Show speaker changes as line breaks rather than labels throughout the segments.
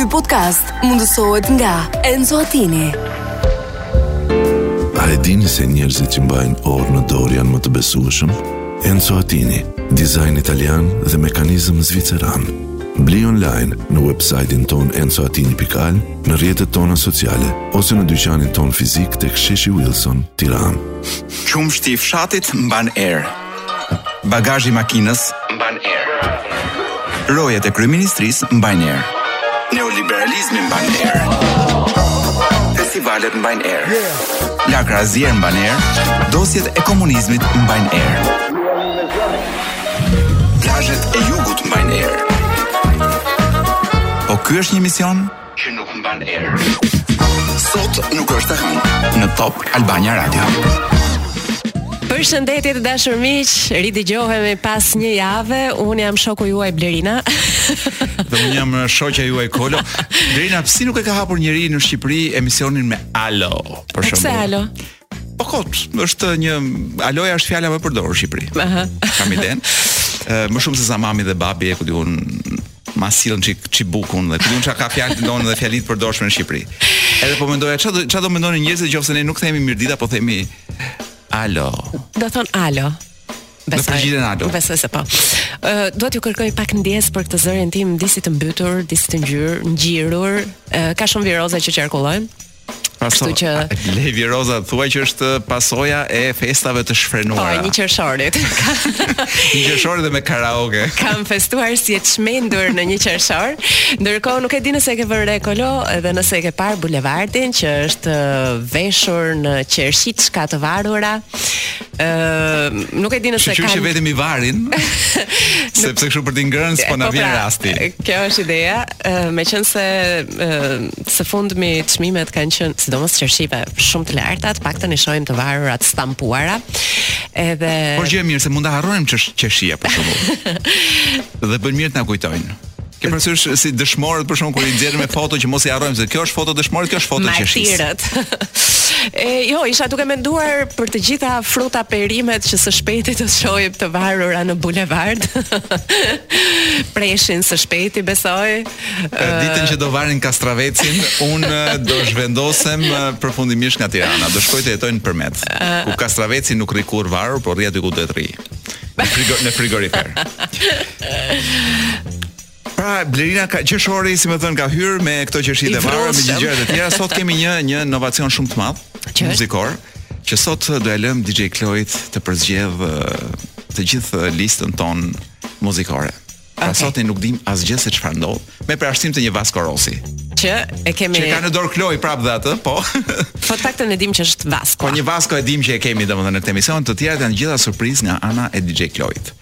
Ky podcast mundësohet nga Enzo Attini.
A e dini se njerëzit që mbajnë orë në dorë janë më të besueshëm? Enzo Attini, dizajn italian dhe mekanizëm zviceran. Bli online në website-in tonë enzoatini.al, në rrjetet tona sociale, ose në dyqanin tonë fizik tek sheshi Wilson, Tiranë.
Qumështi i fshatit mban erë. Bagazhi i makinës mban erë. Rojet e kryeministrisë mbajnë erë. Neoliberalizmi mban erë. Festivalet mbajnë erë. Lakra e zier mban erë. Dosjet e komunizmit mbajnë erë. Plazhet e jugut mbajnë erë. Po ky është një emision? që nuk mban erë. Sot nuk është e hënë në Top Albania Radio.
Përshëndetje të dashur miq, ridëgjohemi pas një jave. Unë jam shoku juaj Blerina.
Dhe unë jam shoqja juaj Kolo. Blerina, pse nuk e ka hapur njeri në Shqipëri emisionin me Alo? Për shembull.
Pse Alo?
Po kot, është një aloja është fjala më e përdorur në Shqipëri.
Aha.
Kam iden. Ë, më shumë se sa mami dhe babi e ku di unë ma sill një çik çibukun dhe ku di unë çka ka fjalë të tëra dhe fjali të përdorshme në Shqipëri. Edhe po mendoja çfarë do- çfarë do mendonin njerëzit nëse ne nuk themi mirëdita, po themi alo.
Do thonë alo.
Besoj. përgjigjen alo.
Besoj se po. Ë dua t'ju kërkoj pak ndjesë për këtë zërin tim, disi të mbytur, disi të ngjyrë, ngjirur. Ë ka shumë viroza që qarkullojnë. Kështu që
lëre virozat thuaj që është pasoja e festave të shfrenuara.
Po, një qershorit.
një qershor dhe me karaoke.
Kam festuar si e çmendur në një qershor. Ndërkohë nuk e di nëse e ke vënë re kolo edhe nëse e ke parë bulevardin që është veshur në qershi çka të varura. Ëh, nuk e di nëse
kanë. Që vetëm i varin. Sepse kështu për të ngrënë s'po na
po
vjen
pra,
rasti.
Kjo është ideja, meqenëse së fundmi çmimet kanë qenë sidomos qershive shumë të larta, të paktën i shohim të varura të stampuara. Edhe
Por gjë e mirë se mund ta harrojmë qershia për shembull. Dhe bën mirë të na kujtojnë. Ke parasysh si dëshmorët për shembull kur i nxjerrim me foto që mos i harrojmë se kjo është foto e dëshmorit, kjo është foto e
qershisë. e jo, isha duke menduar për të gjitha fruta perimet që së shpejti do t'i shohim të varura në bulevard. Preshin së shpejti, besoj.
E, ditën që do varin kastravecin, unë do zhvendosem përfundimisht nga Tirana. Do shkoj të jetoj në Përmet, ku kastraveci nuk rri kurrë varur, por rri aty ku duhet të rri. Në frigor në frigorifer. Pra Blerina qershori, si me thënë, ka hyrë me këto
qershi
të marra me gjithë gjërat e tjera. Sot kemi një një inovacion shumë të madh muzikor që sot do e lëmë DJ Kloit të përzgjedh të gjithë listën tonë muzikore. Pra
okay.
sot ne nuk dimë asgjë se çfarë ndodh, me përjashtim të një Vasco Rossi.
Që e kemi
Që ka në dorë Kloj prapë edhe atë, po.
po faktin e dimë që është Vasco.
Po një Vasco e dimë që e kemi domethënë në këtë emision, të tjerat janë të gjitha surprizë nga ana e DJ Kloit.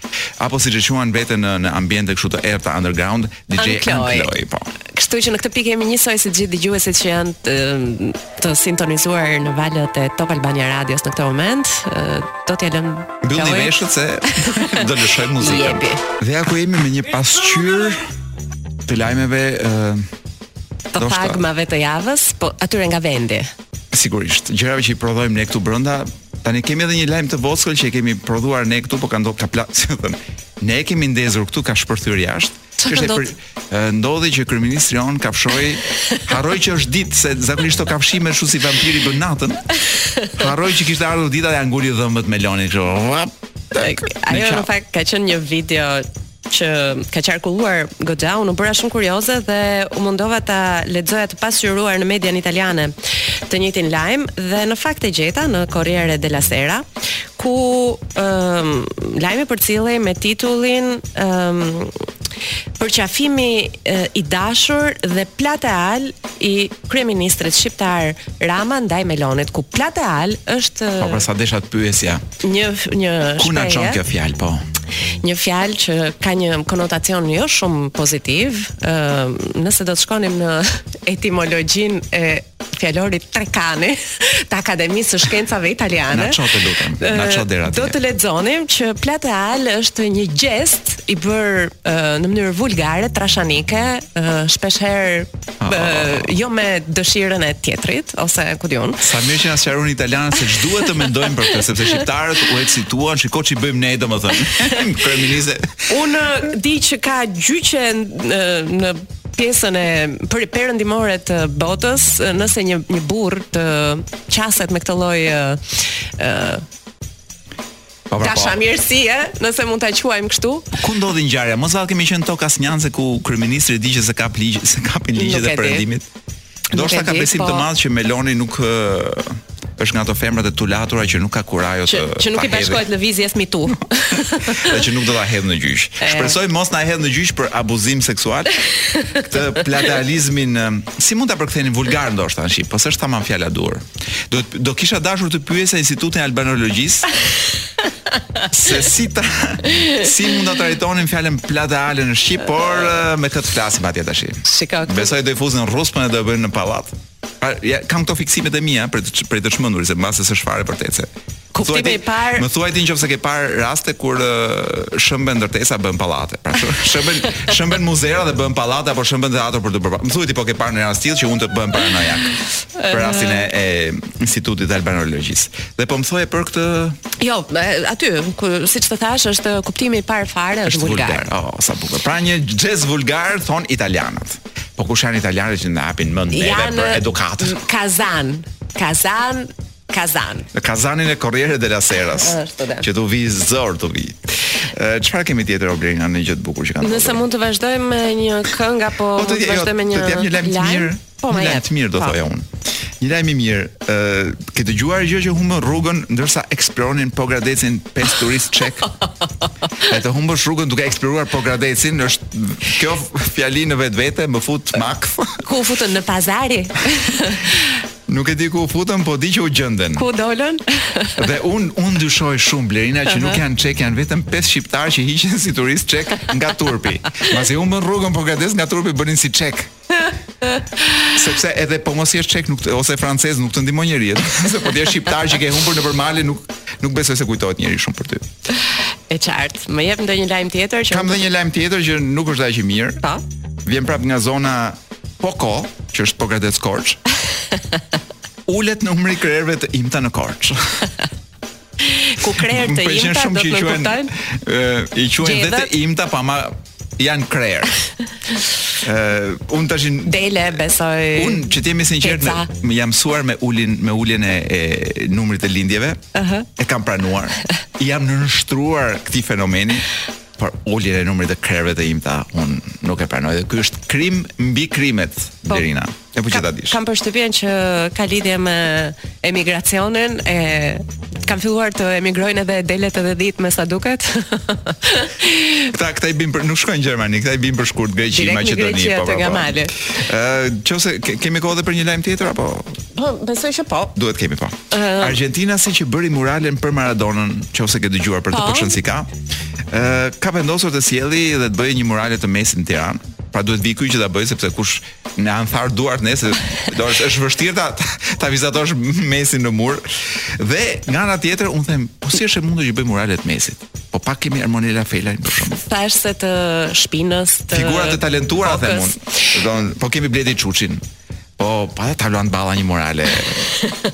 Apo siç e quan veten në në ambiente kështu të errta underground, DJ Kloj, po.
Kështu që në këtë pikë jemi njësoj si të gjithë dëgjuesit që janë të sintonizuar në valët e Top Albania Radios në këtë moment, do t'ia lëmë
Mbyllni veshët se do lëshojmë muzikën. Dhe ja ku jemi me një pasqyrë të lajmeve ë
të fagmave të javës, po atyre nga vendi.
Sigurisht, gjërave që i prodhojmë ne këtu brenda, tani kemi edhe një lajm të vockël që e kemi prodhuar ne këtu, po ka ndodhur ka plas, si të thuash. Ne e kemi ndezur këtu ka shpërthyer jashtë.
Çfarë
ka ndodhur? Ndodhi që kryeministri jonë kafshoi, harroi që është ditë se zakonisht këto kafshime kështu si vampiri i bën natën. Harroi që kishte ardhur dita dhe ia nguli dhëmbët Melonit kështu.
Ajo në fakt ka qenë një video që ka qarkulluar goxha, unë u bëra shumë kurioze dhe u mundova ta lexoja të pasqyruar në median italiane të njëjtin lajm dhe në fakt e gjeta në Corriere della Sera ku um, lajmi përcillej me titullin ëm um, përqafimi uh, i dashur dhe plateal i kryeministrit shqiptar Rama ndaj Melonit, ku plateal është
Po pra sa desha të pyesja.
Një një shprehje.
Ku na çon kjo fjalë, po?
një fjalë që ka një konotacion jo shumë pozitiv, ë nëse do të shkonim në etimologjinë e fjalori Trekani të Akademisë së Shkencave Italiane.
Na ço të lutem. Na ço deri atje.
Do të lexonim që plateal është një gjest i bërë në mënyrë vulgare, trashanike, shpesh herë ah. jo me dëshirën e tjetrit ose ku diun.
Sa mirë që na sqarojnë italianët se ç'duhet të mendojmë për këtë, sepse shqiptarët u eksituan, shiko ç'i bëjmë ne domethënë. Kryeministri.
Unë di që ka gjyqe në pjesën e për, perëndimore të botës, nëse një një burrë të qaset me këtë lloj ë dashamirësie, nëse mund ta quajmë kështu.
Ku ndodhi ngjarja? Mos vallë kemi qenë në tokë asnjanëse ku kryeministri e di që s'e kap ligji, s'e kapin ligjet e perëndimit. Ndoshta ka besim
po...
të madh që Meloni nuk është nga ato femrat e tulatura që nuk ka kurajo të
që, që nuk i bashkohet lëvizjes Me Too.
Dhe që nuk do ta hedh në gjyq. Shpresoj mos na hedh në gjyq për abuzim seksual. Këtë platealizmin si mund ta përkthenim vulgar ndoshta në shqip, po s'është tamam fjala e duhur. Do do kisha dashur të pyesja Institutin e Albanologjisë se si ta si mund ta trajtonin fjalën plateale në shqip, por eh, me kë të flasim atje
tashi. Shikoj.
Besoj do i fusin ruspën e do e bëjnë pallat. Ja, kam këto fiksimet e mia prej të, prej të çmenduri se mbase s'është fare
e
vërtetë. Kuptimi
i parë.
Më thuaj ti nëse ke parë raste kur uh, shemben ndërtesa bën pallate. Pra shemben shemben muzera dhe bën pallate apo shemben teatro për të bërë. Më thuaj ti po ke parë një rast të tillë që unë të bëhem paranojak për rastin e, e Institutit të Albanologjisë. Dhe po më thoje për këtë
Jo, aty, ku siç të thash është kuptimi i parë fare është
vulgar.
vulgar.
Oh, sa bukur. Pra një gjest vulgar thonë italianët. Po kush janë italianët që na japin mend neve për edukatën?
Kazan. Kazan Kazan.
Në Kazanin e Corriere della Serës.
Është atë.
Që tu vi zor tu vi. Ë, Çfarë kemi tjetër o Blerina një gjë të bukur që kanë
Nëse
ndodhur?
mund të vazhdojmë me një këngë apo
Po
mund
të
të
jo,
vazhdojmë me një
të të jap një lajm të mirë.
Po, ma
një lajm
jep.
të mirë do
Po.
thoja unë. Një lajm i mirë. Ë, ke dëgjuar gjë që humbën rrugën ndërsa eksploronin Pogradecin pesë turistë çek? E të humbësh rrugën duke eksploruar Pogradecin është kjo fjali në vetvete më fut makth.
Ku u futën në pazari?
Nuk e di ku u futën, po di që u gjendën.
Ku dolën?
Dhe un un dyshoj shumë Blerina që nuk janë çek, janë vetëm pesë shqiptarë që hiqen si turist çek nga turpi. Mbasi humbën rrugën Pogradec nga turpi bënin si çek. Sepse edhe po mos jesh çek nuk të, ose francez nuk të ndihmon njeri. Se po ti je shqiptar që ke humbur nëpër male nuk nuk besoj se kujtohet njeri shumë për ty.
E qartë. Më jep ndonjë lajm tjetër që
Kam dhe një lajm tjetër që nuk është aq i mirë.
Po.
Vjen prapë nga zona Poko, që është Pogradec Korç. Ulet numri i krerëve të imta në Korç.
Ku krerë të imta do të kuptojnë?
I quajnë
dhe
të imta, por ama janë krerë. Ë, uh, un tashi
Dele besoj.
Un që të jemi të
sinqertë,
me jam mësuar me ulin me uljen e, e numrit të lindjeve.
Ëh. Uh -huh.
E kam pranuar. I jam nënshtruar këtij fenomeni. Por uljen e numrit të krerëve të imta un nuk e pranoj dhe ky është krim mbi krimet
po,
Blerina. E po që ta dish.
Kam përshtypjen që ka lidhje me emigracionin e kanë filluar të emigrojnë edhe delet edhe dhitë me sa duket.
këta këta i bien për nuk shkojnë në Gjermani, këta i bien për shkurt Greqi, Maqedoni, po.
Ë,
po, po. nëse kemi kohë edhe për një lajm tjetër apo?
Po, besoj që po.
Duhet të kemi po. Uh, argjentinasi që bëri muralen për Maradonën, nëse ke dëgjuar për të
po.
si ka. ë ka vendosur të sjelli dhe të bëjë një murale të Mesit në Tiranë. Pra duhet të vij ky që ta bëjë sepse kush, ne na janë tharë duart neve do është është vështirë ta ta vizatosh Mesin në mur. Dhe nga ana tjetër un them, po si është e mundur që bëj murale të Mesit? Po pak kemi Armonela Felaj për shkak.
Thash se të shpinës, të
figura të talentuara them un. Domethënë, po kemi Bledi Çuçin. Po, pa dhe Taulant Balla një murale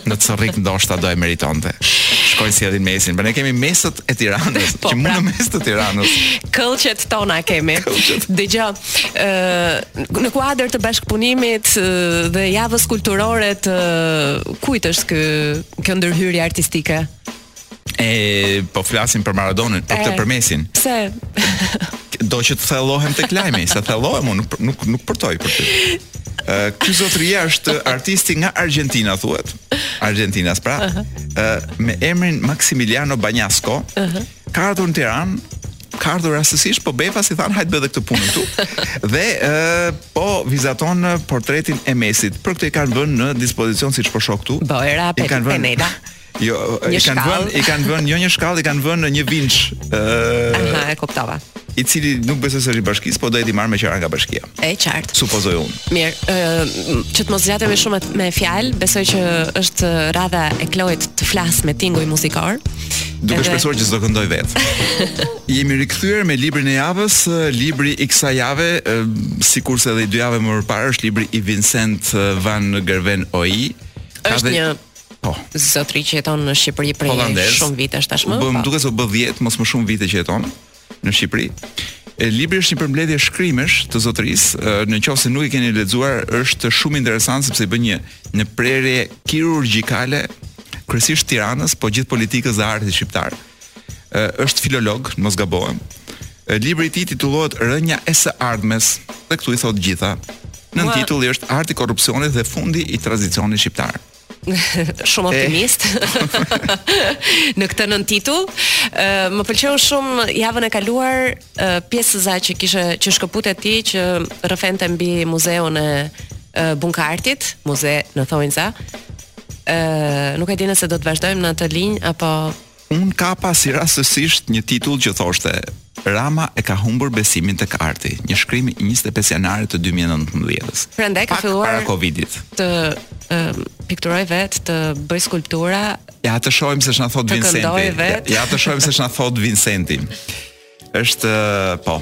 në Cërrik ndoshta do e meritonte. Shkojnë zgjedhin Mesin, pra ne kemi Mesët e Tiranës,
po,
që mund
pra,
në mes të Tiranës.
Këllqet tona kemi. Dhe kjo, në kuadër të bashkëpunimit dhe javës kulturore të kujt është kë, kjo ndërhyrje artistike?
E po flasim për Maradonën, për këtë për Mesin.
Pse?
Do që të thellohem tek lajmi, se thellohem unë nuk nuk, nuk përtoj për ty. Ë ky zotëria është artisti nga Argentina thuhet. Argentinas pra. Ë me emrin Maximiliano Bagnasco. Ka ardhur në Tiranë ka ardhur rastësisht, po befas i thanë hajt bëj edhe këtë punë këtu. dhe ë po vizaton portretin e Mesit. Për këtë i kanë vënë në dispozicion siç po shoh këtu.
Bojra, po,
I kanë vënë Jo, i kanë vënë, i kanë vënë jo një shkallë, i kanë vënë një vinç. Ëh, uh,
aha, e kuptova.
I cili nuk besoj se është i bashkisë, po do jetë marrë me qira nga bashkia.
E qartë.
Supozoj unë.
Mirë, ëh, uh, që të mos zgjatem shumë me fjalë, besoj që është radha e Kloit të flasë me tinguj muzikorë.
Duke
edhe...
shpresuar që s'do këndojë vetë. Jemi rikthyer me librin e javës, libri i kësaj jave, sikurse edhe i dy javëve më parë është libri i Vincent van Gerven Oei,
është një
Po.
Zotri që jeton në Shqipëri prej
holandez,
shumë vitesh tashmë.
Po, më duket se u bë 10, mos më shumë vite që jeton në Shqipëri. E libri është një përmbledhje shkrimesh të zotërisë, në qoftë se nuk e keni lexuar, është shumë interesant sepse i bën një prerje kirurgjikale kryesisht Tiranës, po gjithë politikës dhe artit shqiptar. ë është filolog, mos gabohem. Libri i tij titullohet Rënja e së ardhmes dhe këtu i thotë të gjitha.
Ua.
Nëntitulli është Arti i korrupsionit dhe fundi i tranzicionit shqiptar.
shumë optimist. në këtë nëntitull, ë më pëlqeu shumë javën e kaluar ë pjesëza që kishe që shkëpute ti që rrëfente mbi muzeun e ë Bunkartit, muze në thonjza, Ë, nuk e di nëse do të vazhdojmë në atë linjë apo
Unë kapa si rastësisht një titull që thoshte Rama e ka humbur besimin tek arti, një shkrim i 25 janarit të 2019-s.
Prandaj ka filluar
para Covidit.
Të um, pikturojë vetë, të bëjë skulptura.
Ja të shohim se ç'na
thotë
Vincenti. Ja, ja të shohim se ç'na thotë Vincenti. Është po.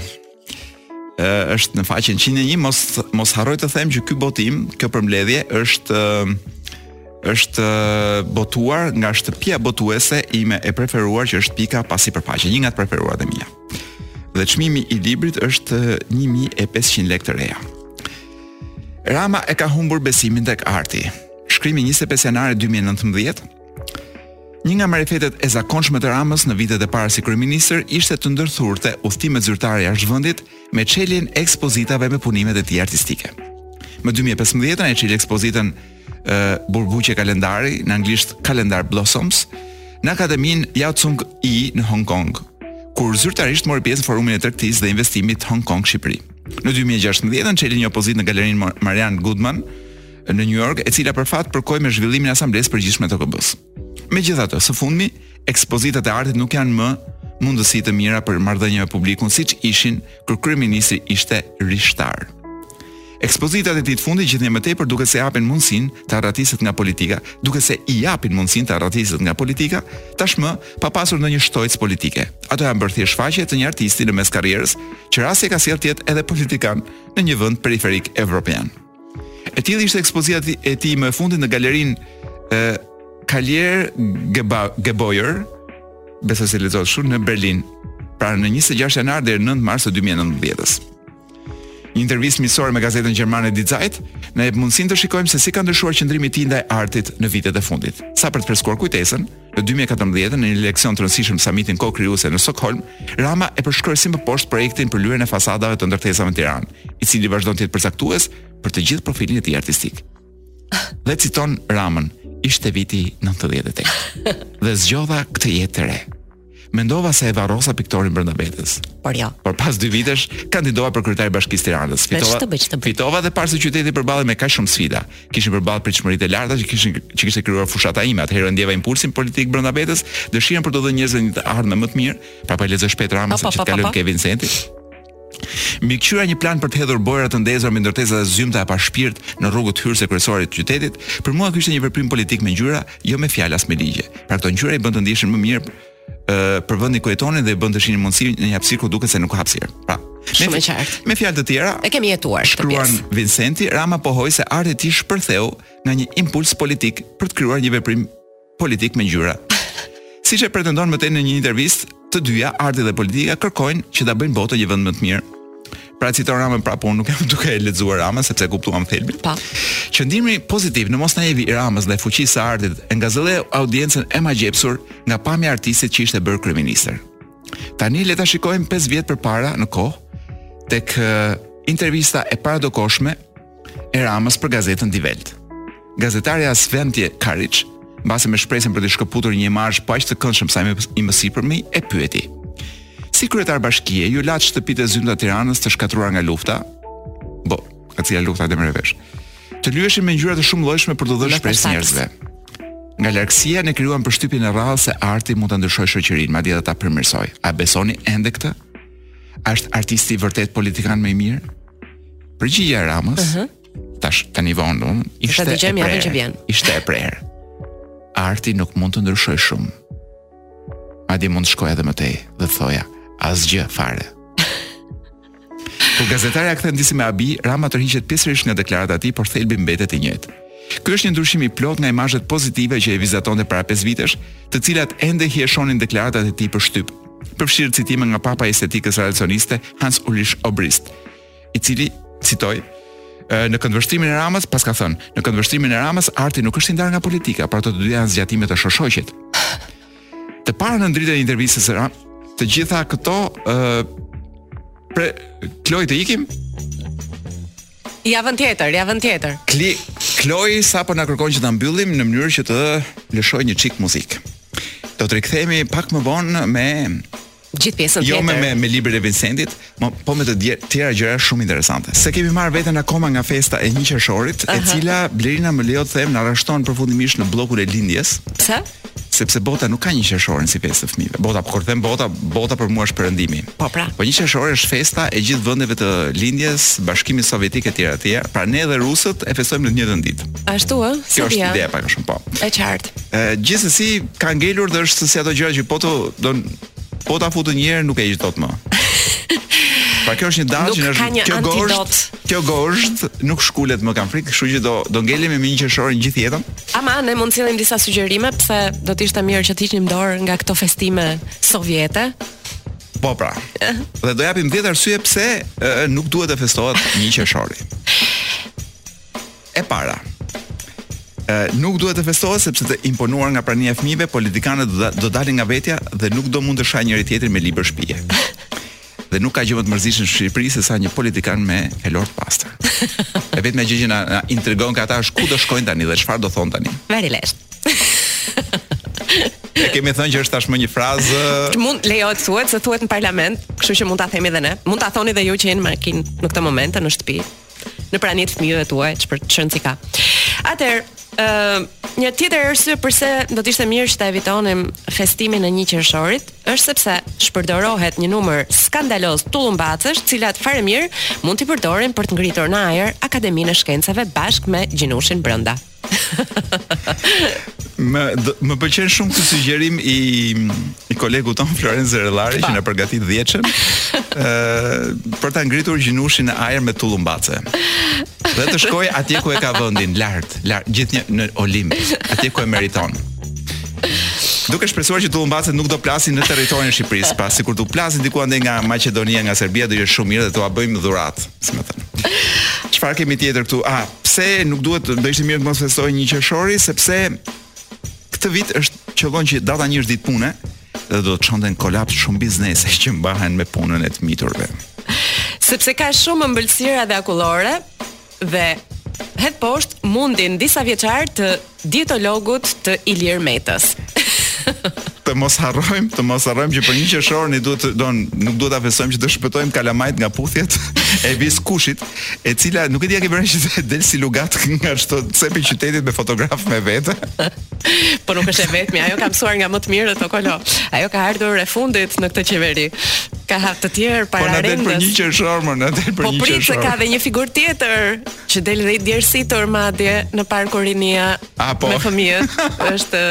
Ë është në faqen 101, mos mos harroj të them që ky botim, kjo përmbledhje është është botuar nga shtëpia botuese ime e preferuar që është Pika pa sipërfaqe, një nga të preferuarat e mia. Dhe çmimi i librit është 1500 lekë të reja. Rama e ka humbur besimin tek arti. Shkrim i 25 janar 2019 Një nga marifetet e zakonshme të Ramës në vitet e para si kryeministër ishte të ndërthurte udhëtimet zyrtare jashtë vendit me çeljen e ekspozitave me punimet e tij artistike. Më 2015-n ai çeli ekspozitën Burbuqe Kalendari, në anglisht Calendar Blossoms, në Akademinë Jao Tsung-I në Hong Kong, kur zyrtarisht mori pjesë në forumin e tregtisë dhe investimit Hong Kong Shqipëri. Në 2016-n çeli një opozitë në Galerinë Marian Goodman, në New York, e cila për fat përkoi me zhvillimin e Asamblesë së Përgjithshme të OKB-së. Megjithatë, së fundmi, ekspozitat e artit nuk janë më mundësi të mira për marrëdhënie me publikun siç ishin kur kryeministri ishte rishtar. Ekspozitat e tij të fundit gjithnjë më tepër duket se i japin mundësinë të arratiset nga politika, duket se i japin mundësinë të arratiset nga politika, tashmë pa pasur ndonjë shtojcë politike. Ato janë bërë thjesht shfaqje të një artisti në mes karrierës, që rasti ka sjellë të jetë edhe politikan në një vend periferik evropian. E tillë ishte ekspozita e tij më e fundit në galerinë Carlier Gebauer, besoj se lexohet kështu në Berlin, pra në 26 janar deri 9 mars të 2019-s. Një intervistë miqësore me gazetën gjermane Die Zeit na jep mundësinë të shikojmë se si ka ndryshuar qëndrimi i tij ndaj artit në vitet e fundit. Sa për të freskuar kujtesën, në 2014 në një leksion të rëndësishëm samitin Kohë Krijuese në Stockholm, Rama e përshkroi si më poshtë projektin për lyerjen e fasadave të ndërtesave në Tiranë. i cili vazhdon të jetë përcaktues për të gjithë profilin e tij artistik. Dhe citon Ramën, ishte viti 98. Dhe zgjodha këtë jetë të re. Mendova se e varrosa piktorin brenda vetes.
Por jo.
Por pas dy vitesh kandidova për kryetar i Bashkisë së Tiranës.
Fitova. Të bëj, të bëj.
Fitova dhe pashë se qyteti përballej me kaq shumë sfida. Kisha përballë pritshmëritë e larta që kishin që kishte krijuar fushata ime. Atëherë ndjeva impulsin politik brenda vetes, dëshirën për t'u dhënë njerëzve një të ardhme më të mirë. Pra po e lexoj shpejt
Ramës
që
kalon
ke Vincenti. Mbikëqyra një plan për të hedhur bojra të ndezura mbi ndërtesat e zymta e pa shpirt në rrugët hyrëse kryesore të qytetit, për mua ky ishte një veprim politik me ngjyra, jo me fjalë as me ligje. Pra këto ngjyra i bënë të ndiheshin më mirë për vendin ku jetonin dhe i bënë të shihnin mundësi në një hapësirë ku duket se nuk ka hapësirë. Pra,
Shumë e qartë.
Me fjalë të tjera,
e kemi jetuar këtë pjesë.
Shkruan Vincenti, Rama pohoi se arti i tij shpërtheu nga një impuls politik për të krijuar një veprim politik me ngjyra. Siç e pretendon më tej në një intervistë, të dyja, arti dhe politika kërkojnë që ta bëjnë botën një vend më të mirë. Pra citon Ramën prapë unë nuk jam duke e lexuar Ramën sepse e kuptuam thelbin.
Po.
Qëndrimi pozitiv në mos naiv i Ramës ndaj fuqisë së artit e ngazëlleu audiencën e magjepsur nga pamja e artistit që ishte bërë kryeministër. Tani le ta shikojmë 5 vjet përpara në kohë tek eh, intervista e parakohshme e Ramës për gazetën Die Welt. Gazetarja Swantje Karich, mbase me shpresën për t'i shkëputur një imazh po aq të këndshëm sa i mësipërmi, e pyeti: Si kryetar bashkie, ju latë shtëpitë e zymta të Tiranës të shkatërruara nga lufta? Po nga cila lufta s'e marr vesh. Të lyeshin me ngjyra të shumëllojshme për t'u dhënë shpresë njerëzve. Nga largësia ne krijuam përshtypjen e rrallë se arti mund ta ndryshojë shoqërinë, madje edhe ta përmirësojë. A besoni ende këtë? A është artisti vërtet politikan më i mirë? Përgjigja e Ramës. Uh -huh. Tash tani vonë unë ishte e prerë.
Që vjen.
Ishte e prerë. Arti nuk mund të ndryshojë shumë. Madje mund të shkoja edhe më tej dhe të thoja asgjë fare. Kur gazetarja kthen disi me habi, Rama tërhiqet pjesërisht nga deklarata e tij, por thelbi mbetet i njëjtë. Ky është një ndryshim i plotë nga imazhet pozitive që e vizatonte para 5 vitesh, të cilat ende hijeshonin deklaratat e tij për shtyp përfshirë citime nga papa i estetikës relacioniste Hans Ulrich Obrist, i cili citoj, në këndvështrimin e Ramës paska thënë, në këndvështrimin e Ramës arti nuk është i ndarë nga politika, por ato të dy janë zgjatime të shoshoqit. Të para nën dritën e intervistës së Ramës, të gjitha këto ë pre Kloj të ikim?
Javën tjetër, javën tjetër.
Kli, Kloi sapo na kërkon që ta mbyllim në mënyrë që të lëshojë një çikë muzikë. Do të rikthehemi pak më vonë me
gjithë pjesën
jo
tjetër.
Jo me me, me librin e Vincentit, po po me të tjera gjëra shumë interesante. S'e kemi marrë veten akoma nga festa e 1 qershorit, uh -huh. e cila Blerina më lejo të them na rreshton përfundimisht në bllokun e lindjes.
Pse?
sepse bota nuk e ka një qershorin si festë të fëmijëve. Bota, po kur them bota, bota për mua është perëndimi.
Po pra.
Po një qershor është festa e gjithë vendeve të lindjes, Bashkimit Sovjetik etj etj. Pra ne dhe rusët e festojmë në të njëjtën ditë.
Ashtu ë?
Kjo është ideja pak a shumë po.
E qartë.
Ë gjithsesi ka ngelur dhe është si ato gjëra që po të do Po ta futësh një herë nuk e heq dot më. Pra kjo është një datë që
është
kjo gozhdë. Kjo gozhdë nuk shkulet më kam frikë, kështu që do do ngelemi me një qershorin gjithë jetën.
Ama ne mund të sjellim disa sugjerime pse do të ishte mirë që të hiqnim dorë nga këto festime sovjete.
Po pra. Dhe do japim 10 arsye pse nuk duhet të festohet një qershori. E para, nuk duhet të festohet sepse të imponuar nga prania e fëmijëve, politikanët do, do dalin nga vetja dhe nuk do mund të shajnë njëri-tjetrin me libër shtëpie. Dhe nuk ka gjë më të mërzitshme në Shqipëri se sa një politikan me fjalor të pastër. e vetmja gjë që na, na intrigon te këta është ku do shkojnë tani dhe çfarë do thonë tani.
Vari lesht.
E kemi thënë që është tashmë një frazë
që mund lejohet të thuhet, se thuhet në parlament, kështu që mund ta themi edhe ne. Mund ta thoni edhe ju që jeni në makinë në këtë moment në shtëpi. në prani të fëmijëve tuaj, ç'rëndësi ka. Atëherë, ë uh, një tjetër arsye pse do të ishte mirë që ta evitonim festimin e 1 qershorit, është sepse shpërdorohet një numër skandaloz tullumbacesh, të cilat fare mirë mund t'i përdorim për të ngritur në ajër Akademinë e Shkencave bashkë me Gjinushin brenda.
Më më pëlqen shumë ky sugjerim i i kolegut tonë Florenc Zerellari që na përgatit dhjetën. Ëh, për ta ngritur Gjinushin në ajër me tullumbace. Dhe të shkojë atje ku e ka vendin, lart, lart, gjithnjë në Olimp, atje ku e meriton. Duke shpresuar që tullumbacet nuk do plasin në territorin e Shqipërisë, pra sikur do plasin diku andej nga Maqedonia, nga Serbia do jetë shumë mirë dhe t'ua bëjmë dhuratë, si me thënë. Çfarë kemi tjetër këtu? Ah, pse nuk duhet do ishte mirë të mos festohej një qershori sepse këtë vit është qëllon që data një është ditë pune dhe do të çonte në kolaps shumë biznese që mbahen me punën e të miturve.
Sepse ka shumë ëmbëlsira dhe akullore dhe hedh poshtë mundin disavjeçar të Dietologut të Ilir Metës.
Të mos harrojmë, të mos harrojmë që për një qershor ne duhet don nuk duhet ta festojmë që të shpëtojmë kalamajtë nga puthjet e Vis Kushit, e cila nuk e di a ke vënë që të del si lugat nga çdo cep i qytetit me fotograf me vete.
po nuk është e vetmi, ajo ka mësuar nga më të mirët o Kolo. Ajo ka ardhur e fundit në këtë qeveri. Ka hap të tjerë
pararendës.
Po
na del për një qershor, më na del për
po
një qershor.
Po prit se ka dhe një figurë tjetër Që del dhe i djersitur madje në Parkun Rinia
ah, po.
me fëmijët. Është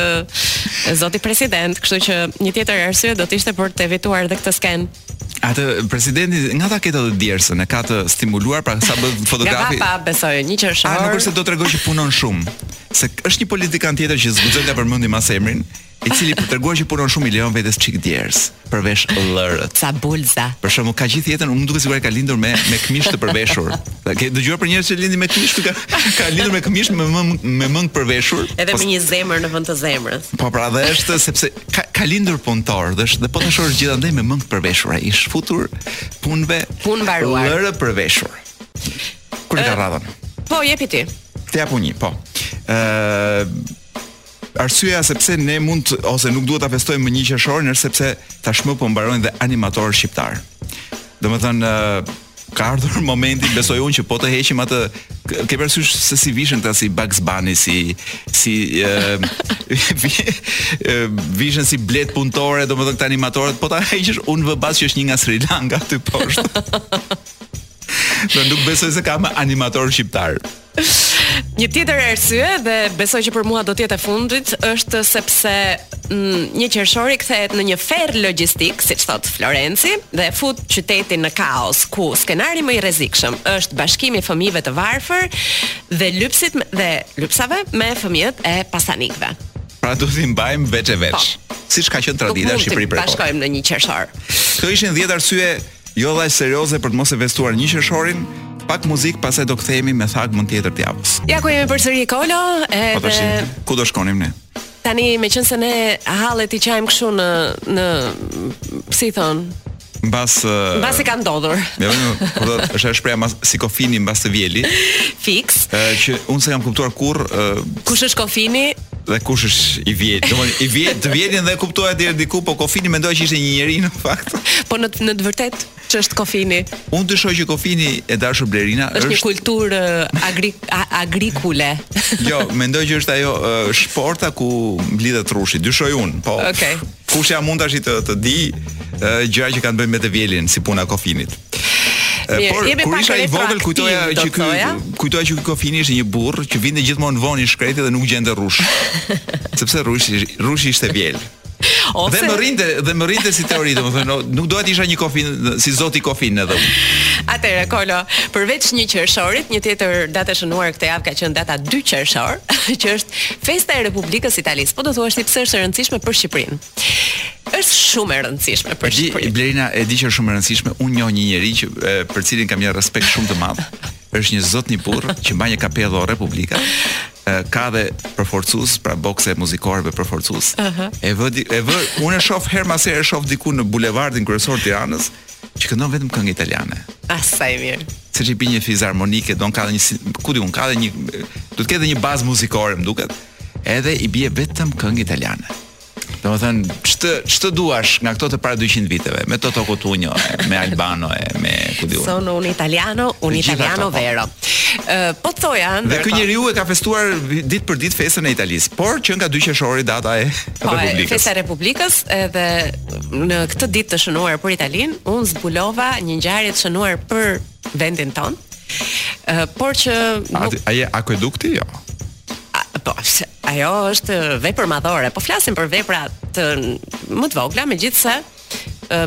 zoti president, kështu që një tjetër arsye do të ishte për të evituar dhe këtë skenë.
Atë presidenti nga ta ketë atë djersën, e ka të stimuluar pra sa
bën
fotografi.
Ja pa besoj, një qershor.
Ah, nuk është se do të tregojë që punon shumë. Se është një politikan tjetër që s'guxon ta përmendim as emrin, i cili për treguar që punon shumë i lejon vetes çik djersë, përvesh llërët.
Sa bulza.
Për shembull, ka gjithë jetën unë duket sikur ai ka lindur me me këmishë të përveshur. A ke dëgjuar për njerëz që lindin me këmishë, ky ka ka lindur me këmishë me mëngë me mëngë të përveshur.
Edhe me një zemër në vend të zemrës.
Po pra, dhe është sepse ka ka lindur punëtor dhe është dhe po të shohësh gjithandej me mëngë të përveshur ai, i është futur punëve.
Punë mbaruar.
Llërë përveshur. Kur e ka radhën?
Po, jepi ti.
Të jap unë, po. Ë, Arsyeja sepse ne mund të, ose nuk duhet ta festojmë më 1 qershorin është sepse tashmë po mbarojnë dhe animatorët shqiptarë. Domethënë uh, ka ardhur momenti, besoj unë që po të heqim atë ke parasysh se si vishen këta si Bugs Bunny si si uh, vishen si bletë punëtore, domethënë këta animatorët po ta heqësh unë vë bas që është një nga Sri Lanka aty poshtë. Do nuk besoj se ka më animatorë shqiptarë.
Një tjetër arsye dhe besoj që për mua do të jetë e fundit është sepse mm, një qershori kthehet në një ferr logjistik, siç thotë Florenci, dhe e fut qytetin në kaos, ku skenari më i rrezikshëm është bashkimi i fëmijëve të varfër dhe lypsit me- dhe lypsave me fëmijët e pasanikëve.
Pra duhet t'i mbajmë veç e veç.
Po.
Siç ka qenë
Nuk
tradita në mund Shqipëri
të
prej kohësh.
bashkojmë në një qershor.
Këto ishin 10 arsye Jo dhe aq serioze për të mos e festuar një qershorin, pak muzikë pastaj do kthehemi me thagmën tjetër të javës.
Ja ku jemi përsëri Kolo,
Po tash
edhe
ku do shkonim ne?
tani meqense ne hallet i qajmë kështu në në si i thonë,
Mbas
ë, mbasi ka ndodhur.
Ja vetëm kur do është ajo shprehja mbas si kofini mbas të vjeli,
Fiks.
ë, që unë s'e kam kuptuar kurrë ë,
Kush është kofini?
Dhe kush është i vjeli? Domethënë i vjeli, të vjelin e kuptoja deri diku, po Kofini mendoja që ishte një njeri në fakt.
Po në në të vërtet ç'është Kofini?
Unë dyshoj që Kofini e dashur Blerina
është, është një kulturë agri, agrikole.
jo, mendoj që është ajo uh, shporta ku mblidhet rrushi, dyshoj unë. Po.
Okej. Okay.
Kush ja mund tash të të dijë gjëra që kanë të bëjnë me të vjelin si puna kofinit.
Mirë,
po
unë
kur isha i vogël kujtoja që ky kujtoja që ky kofini ishte një burrë që vinte gjithmonë vonë i shkreti dhe nuk gjente rrush. Sepse rrushi rrushi ishte vjelë.
Ose...
Dhe më rrinte, dhe më rrinte si teori, domethënë, nuk doja të isha një kofin si zoti kofin edhe.
Atëherë Kolo, përveç një qershorit, një tjetër datë e shënuar këtë javë ka qenë data 2 qershor, që është Festa e Republikës së Italisë, po do thuash ti pse është e rëndësishme për Shqipërinë? Është shumë e rëndësishme për Shqipërinë.
Blerina e di që është shumë e rëndësishme. Unë njoh një njeri që për cilin kam një respekt shumë të madh. Është një zotni burrë që mban një kapelë Republika. Ka dhe përforcues, pra bokse muzikore përforcues. Uh -huh. E vë e vë, unë e shoh herë pas herë e shoh diku në bulevardin kryesor të Tiranës që këndon vetëm këngë italiane.
Ah, sa i mirë.
Se ç'i bie një fizarmonike, do ka dhe një ku di unë, ka dhe një do të ketë dhe një bazë muzikore, më duket. Edhe i bie vetëm këngë italiane. Domethënë, ç'të ç'të duash nga këto të para 2000 viteve, me Toto Cutugno, me Albano e me ku di unë.
Sono un italiano, un italiano
po.
vero. Ë po thoja ndërkohë.
Dhe ky njeriu e ka festuar ditë për ditë festën e Italisë, por që nga 2 qershori data e
po,
Republikës.
Po, festa e Republikës edhe në këtë ditë të shënuar për Italinë, unë zbulova një ngjarje të shënuar për vendin tonë. Ë, por që nuk...
Ai akuedukti jo?
Po, ajo është vepër madhore. Po flasim për vepra të më të vogla, megjithëse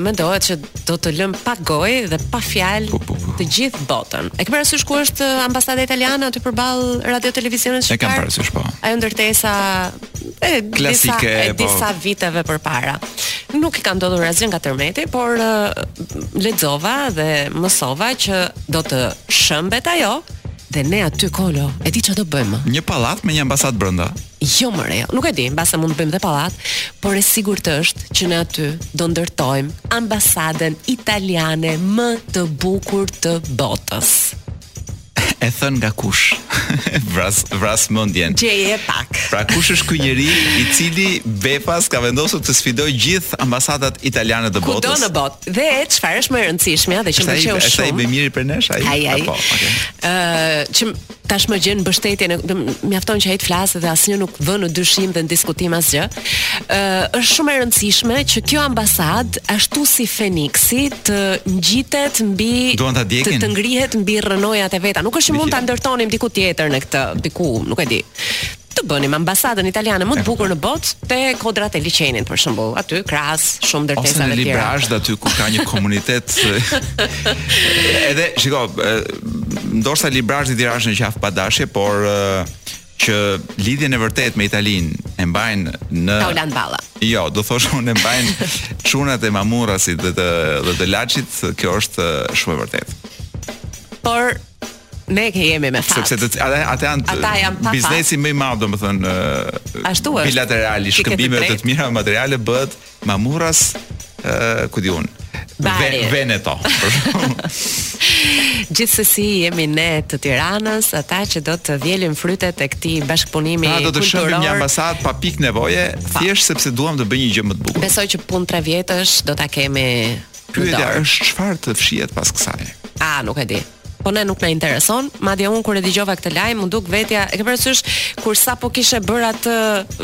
mendohet që do të lëmë pa gojë dhe pa fjalë
po, po, po.
të gjithë botën. E ke parasysh ku është ambasada italiane aty përballë radio televizionit shqiptar?
E kam parasysh po.
Ajo ndërtesa
klasike
disa, e
po.
disa viteve përpara. Nuk i ka ndodhur asgjë nga tërmeti, por uh, lexova dhe mësova që do të shembet ajo dhe ne aty Kolo, e di çfarë do bëjmë.
Një pallat me një ambasadë brenda.
Jo more, nuk e di, mbase mund të bëjmë dhe pallat, por e sigurt është që ne aty do ndërtojmë ambasadën italiane më të bukur të botës.
e thënë nga kush? vras vras mendjen.
Gjeje pak.
Pra kush është ky njeri i cili befas ka vendosur të sfidojë gjithë ambasadat italiane të botës?
Kudo në botë. Dhe çfarë është më e rëndësishmja dhe që më pëlqeu shumë.
Është ai
më
miri prej nesh ai?
Ai ai.
Ëh, okay.
uh, që tashmë gjen mbështetjen, mjafton që ai të flasë dhe asnjë nuk vë në dyshim dhe në diskutim asgjë. është shumë e rëndësishme që kjo ambasadë ashtu si Feniksi të ngjitet mbi
Duan ta djekin?
të, të ngrihet mbi rrënojat e veta. Nuk është që mund ta ndërtonim diku tjetër në këtë, diku, nuk e di. Të bënim ambasadën italiane më të bukur në botë te kodrat e liqenit për shembull, aty krahas shumë
Ose
ndërtesave të tjera.
Librazhd aty ku ka një komunitet. e, edhe shiko, e, ndoshta Librazhdi t'i rashë në qafë pa dashje, por e, që lidhjen e vërtetë me Italinë e mbajnë në
Taulant Balla.
Jo, do thosha unë e mbajnë çunat e Mamurrasit dhe të dhe të Laçit, kjo është shumë e vërtetë.
Por ne këtu jemi me fat.
Sepse ata ata janë
ata janë
biznesi më i madh, domethënë
ashtu është. Bilaterali, shkëmbime të,
të mira materiale bëhet Mamurras ë ku di unë.
Bari.
Veneto.
Gjithsesi jemi ne të Tiranës, ata që do të vjelin frytet e këtij bashkëpunimi
kulturor. Ne do të shembim një ambasadë pa pikë nevoje, thjesht sepse duam të bëjmë një gjë më të bukur.
Besoj që punë 3 vjetësh do ta kemi.
Pyetja është çfarë fshihet pas kësaj.
A, nuk e di. Po ne nuk na intereson, madje unë kur e dëgjova këtë lajm, m'u duk vetja, e ke parasysh kur sapo kishe bërë atë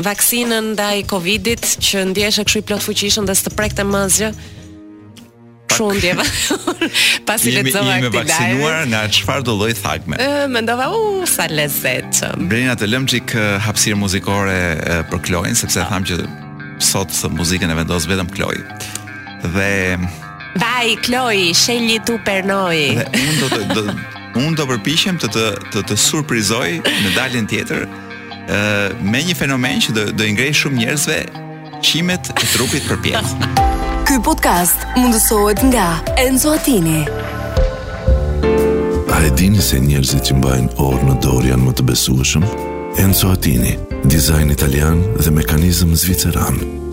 vaksinën ndaj Covidit që ndiheshe kështu i plotfuqishëm dhe s'të prekte më asgjë? Kështu u ndjeva. Pasi lexova këtë lajm.
Jemi vaksinuar nga çfarëdo lloj thagme?
Ë, mendova, u, sa lezet.
Brina të lëmë çik hapësirë muzikore për Kloin, sepse thamë që sot muzikën e vendos vetëm Kloi. Dhe
Vai Kloi, scegli tu per noi.
Dhe unë do të do unë do përpiqem të të të, të surprizoj në daljen tjetër ë me një fenomen që do do i ngrejë shumë njerëzve qimet e trupit përpjetë.
Ky podcast mundësohet nga Enzo Attini.
A e dini se njerëzit që mbajnë orë në dorë janë më të besueshëm? Enzo Attini, dizajn italian dhe mekanizëm zviceran.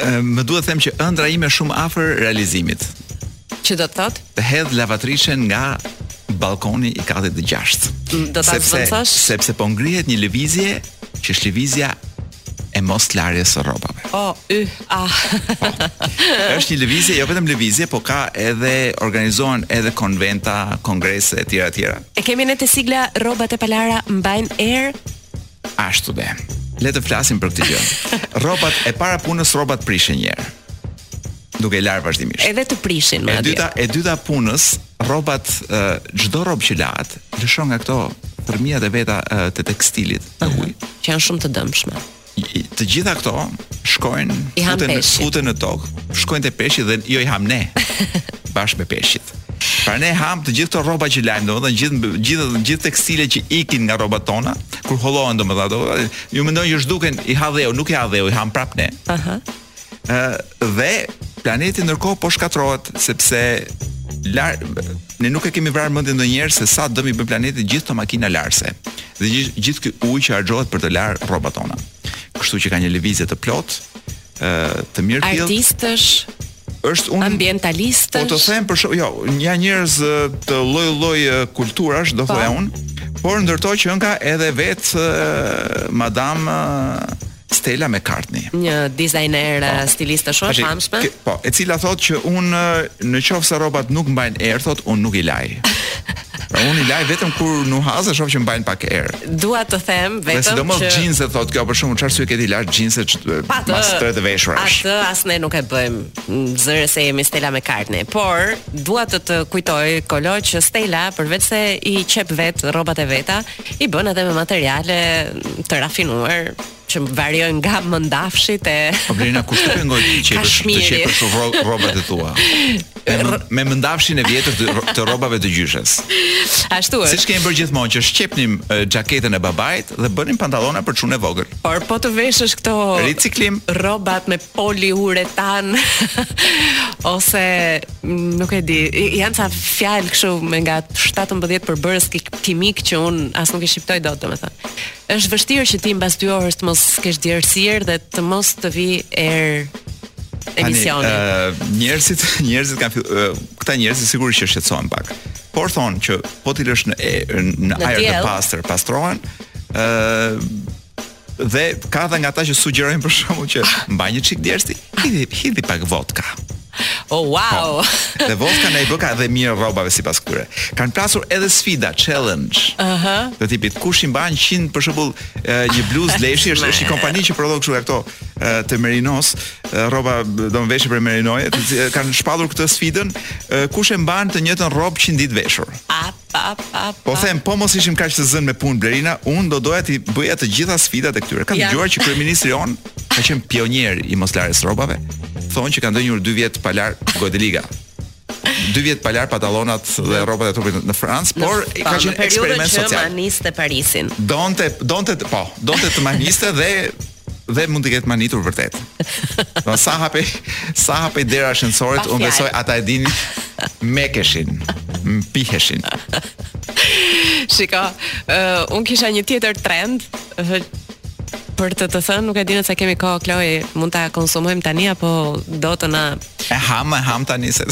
Më
duhet të them që ëndra ime është shumë afër realizimit.
Që do të thotë?
Të hedh lavatriçen nga balkoni i katit të gjashtë.
Mm, do ta zëvendësosh?
Sepse po ngrihet një lëvizje që është lëvizja e moslarjes së rrobave.
O, oh, y, ah.
është një lëvizje, jo vetëm lëvizje, po ka edhe organizohen edhe konventa, kongrese etj etj.
E kemi ne te sigla rrobat e palara mbajnë erë
Ashtu de. Le të flasim për këtë gjë. Rrobat e para punës rrobat prishen një herë. Duke i larë vazhdimisht.
Edhe të prishin
më.
E
dyta, e dyta punës, rrobat çdo rrobë që lahet, lëshon nga këto thërrmijat e veta të tekstilit të huaj,
që janë shumë të dëmshme.
Të gjitha këto shkojnë futen
në
futen në tokë, shkojnë te peshqit dhe ja i hamë ne. Bashkë me peshqit. Pra ne hamë të gjithë këto rroba që lajmë, domethënë gjithë gjithë gjithë tekstilet që ikin nga rrobat tona, kur hollohen domethënë ato, ju mendoni që zhduken i ha dheu, nuk i ha dheu, i hamë prap ne.
Aha.
Ë dhe planeti ndërkohë po shkatërrohet sepse lar ne nuk e kemi vrarë mendjen ndonjëherë se sa dëm i bën planetit gjithë këto makina larëse dhe gjithë ky ujë që harxhohet për të larë rrobat tona. Kështu që ka një lëvizje të plotë, ë të mirëfilltë.
Artistësh
është ambientalistësh. Po të them për shumë, jo, ja njerëz të lloj-lloj kulturash, do
thoja
po. un, por ndër ta qenka edhe vet madam Stella McCartney.
Një dizajner
po,
stiliste shumë e famshme.
Po, e cila thotë që un në qoftë se rrobat nuk mbajnë erë, thotë un nuk i laj. Pra unë i laj vetëm kur nuhas e shoh që mbajnë pak erë.
Dua të them vetëm që
sidomos xhinset thotë kjo për shembull çfarë arsye ke t'i
lash xhinset
pas tre të veshur.
Atë as ne nuk e bëjmë. Zëre se jemi Stella McCartney. Por dua të të kujtoj Kolo që Stella përveç se i qep vet rrobat e veta, i bën edhe me materiale të rafinuar që variojnë nga mëndafshit e
Po Blerina kush të pengoi të qepësh të qepësh rrobat e tua? Me, me mëndafshin e vjetër të, të rrobave të gjyshes.
Ashtu është.
Siç kemi bërë gjithmonë që shqepnim xhaketën e babait dhe bënim pantallona për çunin e vogël.
Por po të veshësh këto
riciklim
rrobat me poliuretan ose nuk e di, janë ca fjalë kështu me nga 17 përbërës kimik që un as nuk i shqiptoj dot domethënë. Është vështirë që ti mbas 2 orës të mos kesh djersirë dhe të mos të vijë erë emisioni.
Tani, uh, njerëzit, njerëzit kanë filluar, uh, këta njerëz sigurisht që shqetësohen pak. Por thonë që po t'i lësh në e, në,
në
ajër të pastër, pastrohen, ë uh, dhe ka edhe nga ata që sugjerojnë për shembull që mban një çikë djersë. Hidhi, hidhi pak vodka.
Oh, wow.
Po, dhe vodka na i bëka edhe mirë rrobave sipas këtyre. Kanë plasur edhe sfida, challenge. Aha. Uh -huh. Të tipit kush i mban 100 për shembull një bluzë leshi është është një kompani që prodhon kështu ato të merinos, rroba do të veshësh prej merinoje, kanë shpallur këtë sfidën, kush e mban të njëjtën rrobë 100 ditë veshur.
A
Po them, po mos ishim kaq të zënë me punë Blerina, unë do doja t'i bëja të gjitha sfidat e këtyre. Kam dëgjuar që kryeministri jonë ka qenë pionier i moslarjes së rrobave. Thonë që ka ndenjur 2 vjet pa larë, gojëliga. 2 vjet pa larë pantallonat dhe rrobat e trupit në Francë, por
i
ka qenë eksperiment social.
Në periudhën që mahniste Parisin.
Donte, donte, po, donte të mahniste dhe dhe mund të ketë mahnitur vërtet. Do sa hapej sa hapej dera e
ashensorit,
unë besoj ata e dinin mekeshin, mpiheshin.
Shiko, uh, unë kisha një tjetër trend për të të thënë, nuk e di nëse kemi kohë Kloi, mund ta konsumojmë tani apo do të na
e ham, e ham tani se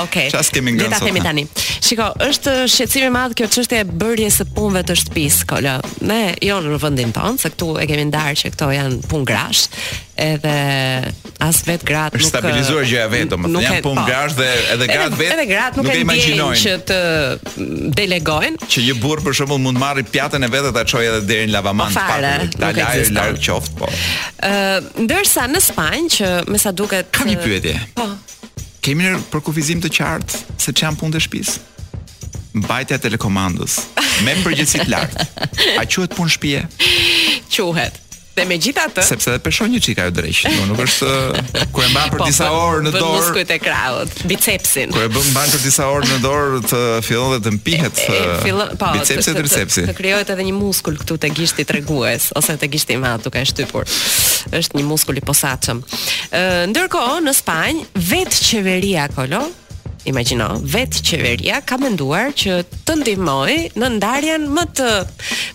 Okej.
Çfarë kemi ngrënë?
Le
ta
themi tani. Shiko, është shqetësim i madh kjo çështje e bërjes së punëve të shtëpisë, Kola. Ne jo në vendin tonë, se këtu e kemi ndarë që këto janë punë grash, edhe as vetë gratë nuk është
stabilizuar gjëja vetëm,
nuk
janë punë
po.
grash dhe edhe gratë vetë.
Edhe gratë nuk,
nuk e imagjinojnë
që të delegojnë.
Që një burrë për shembull mund të marrë pjatën e vet dhe ta çojë edhe deri në lavaman
po fare,
pak.
Ta
lajë larg qoftë, po.
Ë, ndërsa në Spanjë që me sa duket
Kam një pyetje.
Po.
Kemi një përkufizim të qartë se ç'janë punë të shtëpisë. Mbajtja e telekomandës me përgjegjësi të lartë. A quhet punë shtëpie?
Quhet. Dhe me gjitha të
Sepse dhe peshon një çikë ai dreq Nuk, nuk është Kur e mban për
po,
disa orë në dorë Për
muskujt e krahut Bicepsin
Kur e bë mban për disa orë në dorë Të fillon dhe të mpihet
e,
e,
fillon, po,
Bicepsi
të, të,
tricepsi
Të krijohet edhe një muskul këtu te gishti tregues Ose te gishti i madh duke e shtypur është një muskul i posaçëm Ë, ndërkohë në Spanjë vetë qeveria Kolo Imagjino, vetë qeveria ka menduar që të ndihmojë në ndarjen më të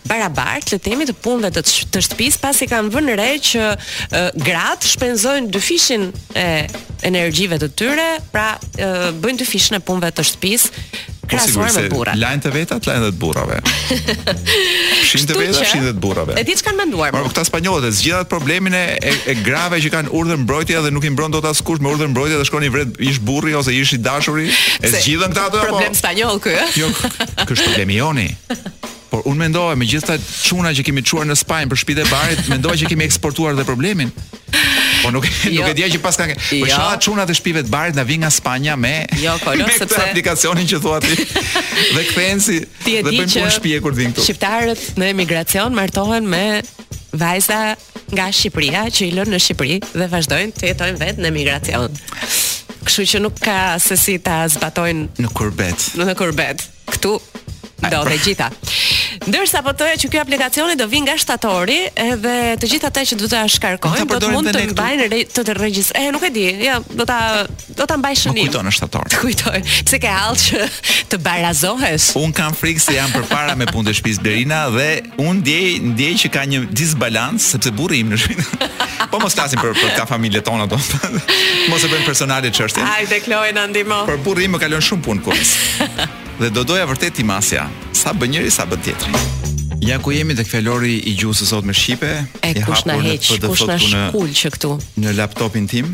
barabartë, le të themi, të punëve të të shtëpisë, pasi kanë vënë re që e, gratë shpenzojnë dyfishin e energjive të tyre, pra e, bëjnë dyfishin e punëve të shtëpisë,
Po
sigurisht, se
lajnë të vetat, lajnë dhe të burrave. Fshijnë të vetat, fshijnë dhe të burrave.
E di ç'kanë menduar?
Por këta spanjollët e zgjidhën problemin e e grave që kanë urdhër mbrojtje dhe nuk i mbron dot askush me urdhër mbrojtje dhe shkon i vret ish burri ose ish i dashuri. E zgjidhën këta ato apo?
Problem spanjoll ky.
Jo, ky është problemi i joni. Por unë mendova me gjithë këta çuna që kemi çuar në Spanjë për shpitë e barit, mendova që kemi eksportuar dhe problemin. Po nuk
jo.
nuk e dija që paska. Po
jo.
çfarë çunat e shpive të barit na vijnë nga Spanja me
Jo,
po jo
sepse
aplikacionin që thua ti. dhe kthehen si
ti e
dhe bëjnë punë shtëpie kur vijnë këtu.
Shqiptarët në emigracion martohen me vajza nga Shqipëria që i lënë në Shqipëri dhe vazhdojnë të jetojnë vetë në emigracion. Kështu që nuk ka se si ta zbatojnë
në kurbet.
Në kurbet. Këtu do të gjitha. Ndërsa po thoya që ky aplikacioni do vijë nga shtatori edhe të gjithë ata që do ta shkarkojnë do të mund të mbajnë të të regjis. Eh, nuk e di. Ja, do ta do ta mbaj shënim.
Më kujto në shtator.
Të kujtoj. Pse ke hall që të barazohesh?
Un kam frikë se jam përpara me punë të shtëpisë Berina dhe Un ndjej ndjej që ka një disbalancë sepse burri im në shtëpi. Po mos flasim për për kto familjet tona do. mos e bëjmë personale çështjen.
Hajde Kloe na ndihmo.
Por burri im më kalon shumë punë kurrës. Dhe do doja vërtet t'i masja. Sa bën njëri, sa bën tjetri. Ja ku jemi tek fjalori i gjuhës së sotme shqipe.
E kush na heq, kush na shkul që këtu.
Në laptopin tim.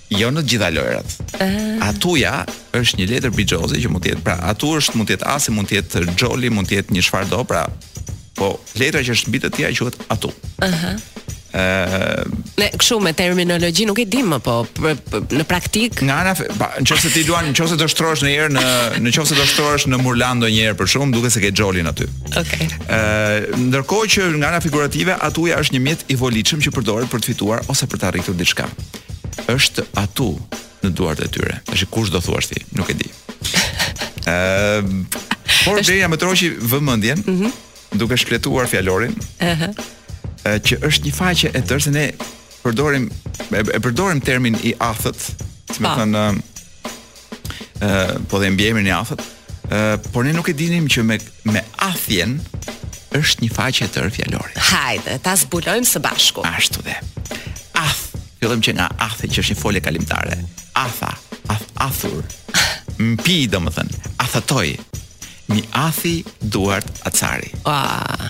Jo në të gjitha lojërat.
Ah.
Atuja është një letër bixhozi që mund të jetë, pra atu është mund të jetë asi, mund të jetë xholi, mund të jetë një çfarë do, pra po letra që është mbi të tjera quhet atu. Aha. Ëh,
Ne kështu me terminologji nuk e dimë po për, për, në praktik.
nga ana fi- pa, nëse ti luan, nëse do shtrohesh një herë në nëse do shtrohesh në Murlan ndonjëherë për shumë, duket se ke xholin aty.
Okej.
Ë, ndërkohë që nga ana figurative atuja është një mjet i volitshëm që përdoret për të fituar ose për të arritur diçka. është atu në duart e tyre. Tash kush do thuash ti? Nuk e di. Ë ehm, Por është... Berina më tërhoqi vëmendjen, mm -hmm. duke shfletuar fjalorin.
Ëh.
Uh -huh. që është një faqe e tërë se ne përdorim e, e përdorim termin i athët, domethënë ë po dhe mbiemrin i athët, ë por ne nuk e dinim që me me athjen është një faqe e tërë fjalori.
Hajde, ta zbulojmë së bashku.
Ashtu dhe. Ath, fillojmë që nga ath që është një folje kalimtare. Atha, ath, athur. Mpi, domethënë, athëtoj. M'i athi duart acari.
Ah.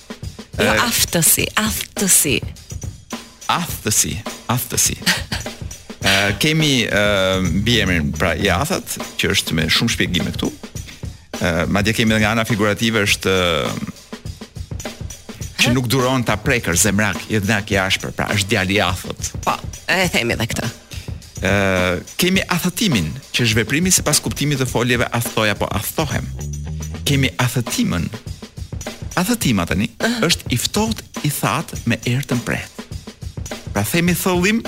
Jo
eh, aftësi, athtësi.
Athtësi, athtësi. uh, kemi uh, mbiemrin pra i athët, që është me shumë shpjegime këtu. Uh, madje kemi edhe nga ana figurative është uh, që nuk duron ta prekë, zemërak, idhnak i ashpër, pra është djalë i athët.
Po, e themi edhe këtë.
ë kemi athëtimin që është veprimi sipas kuptimit të foljeve athtoj apo athtohem. Kemi athëtimën. Athëtima tani uh -huh. është i ftohtë, i thatë me erë të mprehtë. Pra themi thëllim,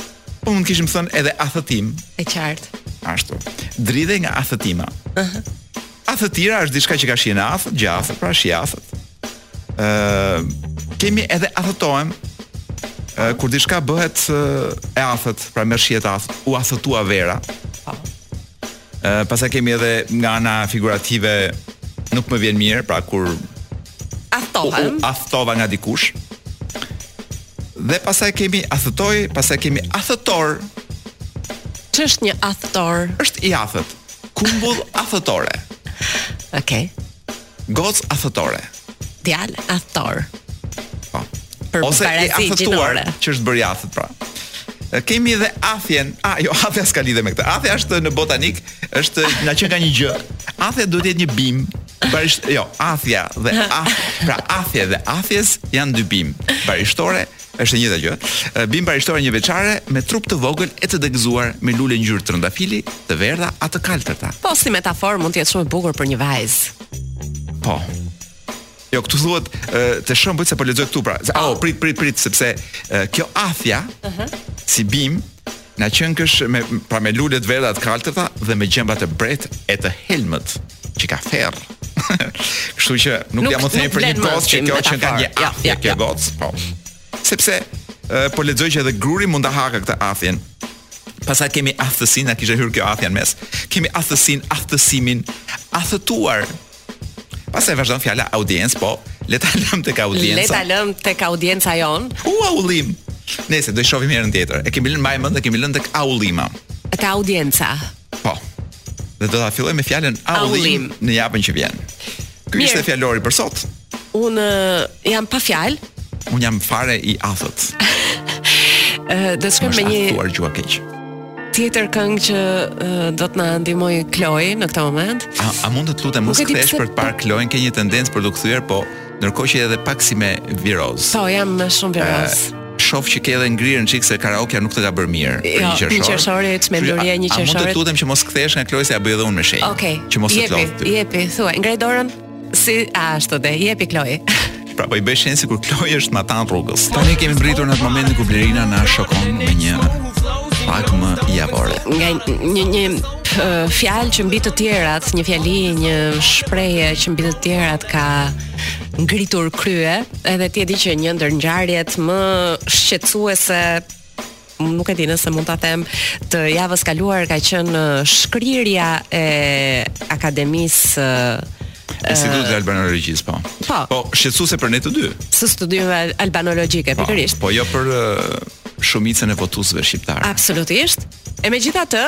po mund të kishim thënë edhe athëtim.
E qartë.
Ashtu. Dridhe nga athëtima. Uh -huh. Athëtira është diçka që ka shije të athët, gjë e athët, pra shije athët. ë kemi edhe athëtohem ë kur diçka bëhet e athët, pra merr shije të athët, u athëtua vera.
Po.
ë pastaj kemi edhe nga ana figurative nuk më vjen mirë, pra kur
athëtohem.
Athëtova nga dikush. Dhe pastaj kemi athëtoj, pastaj kemi athëtor.
Që është një athëtor?
Është i athët. Kumbull athëtore.
Okej.
Okay. Gocë athëtore.
Djalë athëtor.
Po.
Për
Ose
e
athëtuar që është bërë athët pra. Kemi edhe athjen, a jo athja s'ka lidhe me këtë. Athja është në botanikë, është na qenka një gjë. Athja duhet të jetë një bimë. Barisht, jo, athja dhe ath, pra athja dhe athjes janë dy bimë. Barishtore, Është e njëjta gjë. Bimë barishtore njëvjeçare me trup të vogël e të degëzuar me lule ngjyrë trëndafili, të verdha a të kaltërta.
Po si metaforë mund të jetë shumë e bukur për një vajzë.
Po. Jo, këtu thuhet te shembujt se po lexoj këtu pra. Au, oh, prit, prit, prit, sepse kjo athja uh -huh. si bimë Na qenkësh me pra me lule të verdha të kaltërta dhe me gjemba të mprehtë e të helmët që ka ferr. Kështu që nuk,
nuk
ja vlen me
thënë
për një gocë që kjo
qenka
një
athja,
kjo
ja.
gocë, po. Sepse uh, po lexoj që edhe gruri mund ta haka këtë athjen. Pastaj kemi athtësinë, na kishte hyrë kjo athja në mes. Kemi athtësinë, athtësimin, athëtuar Pastaj vazhdon fjala audiencë, po le ta lëmë tek audienca.
Le ta lëmë tek audienca jonë.
U aullim. Se do i shohim herën tjetër. E kemi lënë mbaj mend, e kemi lënë tek aullima.
Te audienca.
Po. Dhe do ta fillojmë me fjalën aullim, në javën që vjen. Ky ishte fjalori për sot.
Unë jam pa fjalë.
Unë jam fare i athët.
Ëh, do të shkojmë me një.
Ëh, do të shkojmë me një.
Tjetër këngë që uh, do të na ndihmojë Kloi në këtë moment.
A, a mund të të lutem mos
kthehesh
për të parë Kloin se ke një tendencë për t'u kthyer, po ndërkohë që je dhe pak si me virozë.
Po, jam me shumë virozë.
Uh, shof që je edhe ngjirur një çik se karaoke nuk të ka bërë mirë.
Jo,
një qershor.
Një qershor e çmenduria një qershor.
A mund të të lutem që mos kthehesh nga Kloi se ia bëj edhe unë me shenjë.
Okej. Okay.
Që mos të lodhesh. Jepi,
jepi, thuaj, ngre dorën. Si ashtu de, jepi Kloi.
Pra po i bëj shenjë sikur Kloi është matanë rrugës. Tani kemi mbërritur në atë momentin ku Blerina na shokon me një pakon javore.
Nga një një fjalë që mbi të tjerat, një fjali, një shprehje që mbi të tjerat ka ngritur krye, edhe ti e di që një ndër ngjarjet më shqetësuese nuk e di nëse mund ta them, të javës së kaluar ka qenë shkrirja e akademisë
Institutit të Albanologjisë, po.
Po,
po shqetësuese për ne të dy.
Së studimeve albanologjike
po,
pikërisht.
Po, jo për shumicën e votuesve shqiptarë.
Absolutisht. E megjithatë,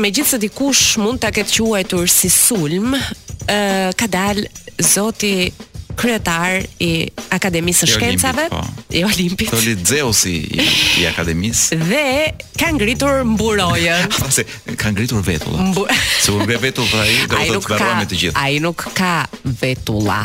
megjithëse dikush mund ta ketë quajtur si sulm, ë ka dalë zoti kryetar i Akademisë së Shkencave,
po.
i Olimpit.
Po. Doli Zeusi i, i Akademisë.
Dhe ka ngritur mburojën.
Pasi ka ngritur vetulla.
Mbu...
Se u ngre vetull pra ai do të të me të gjithë.
Ai nuk ka vetulla.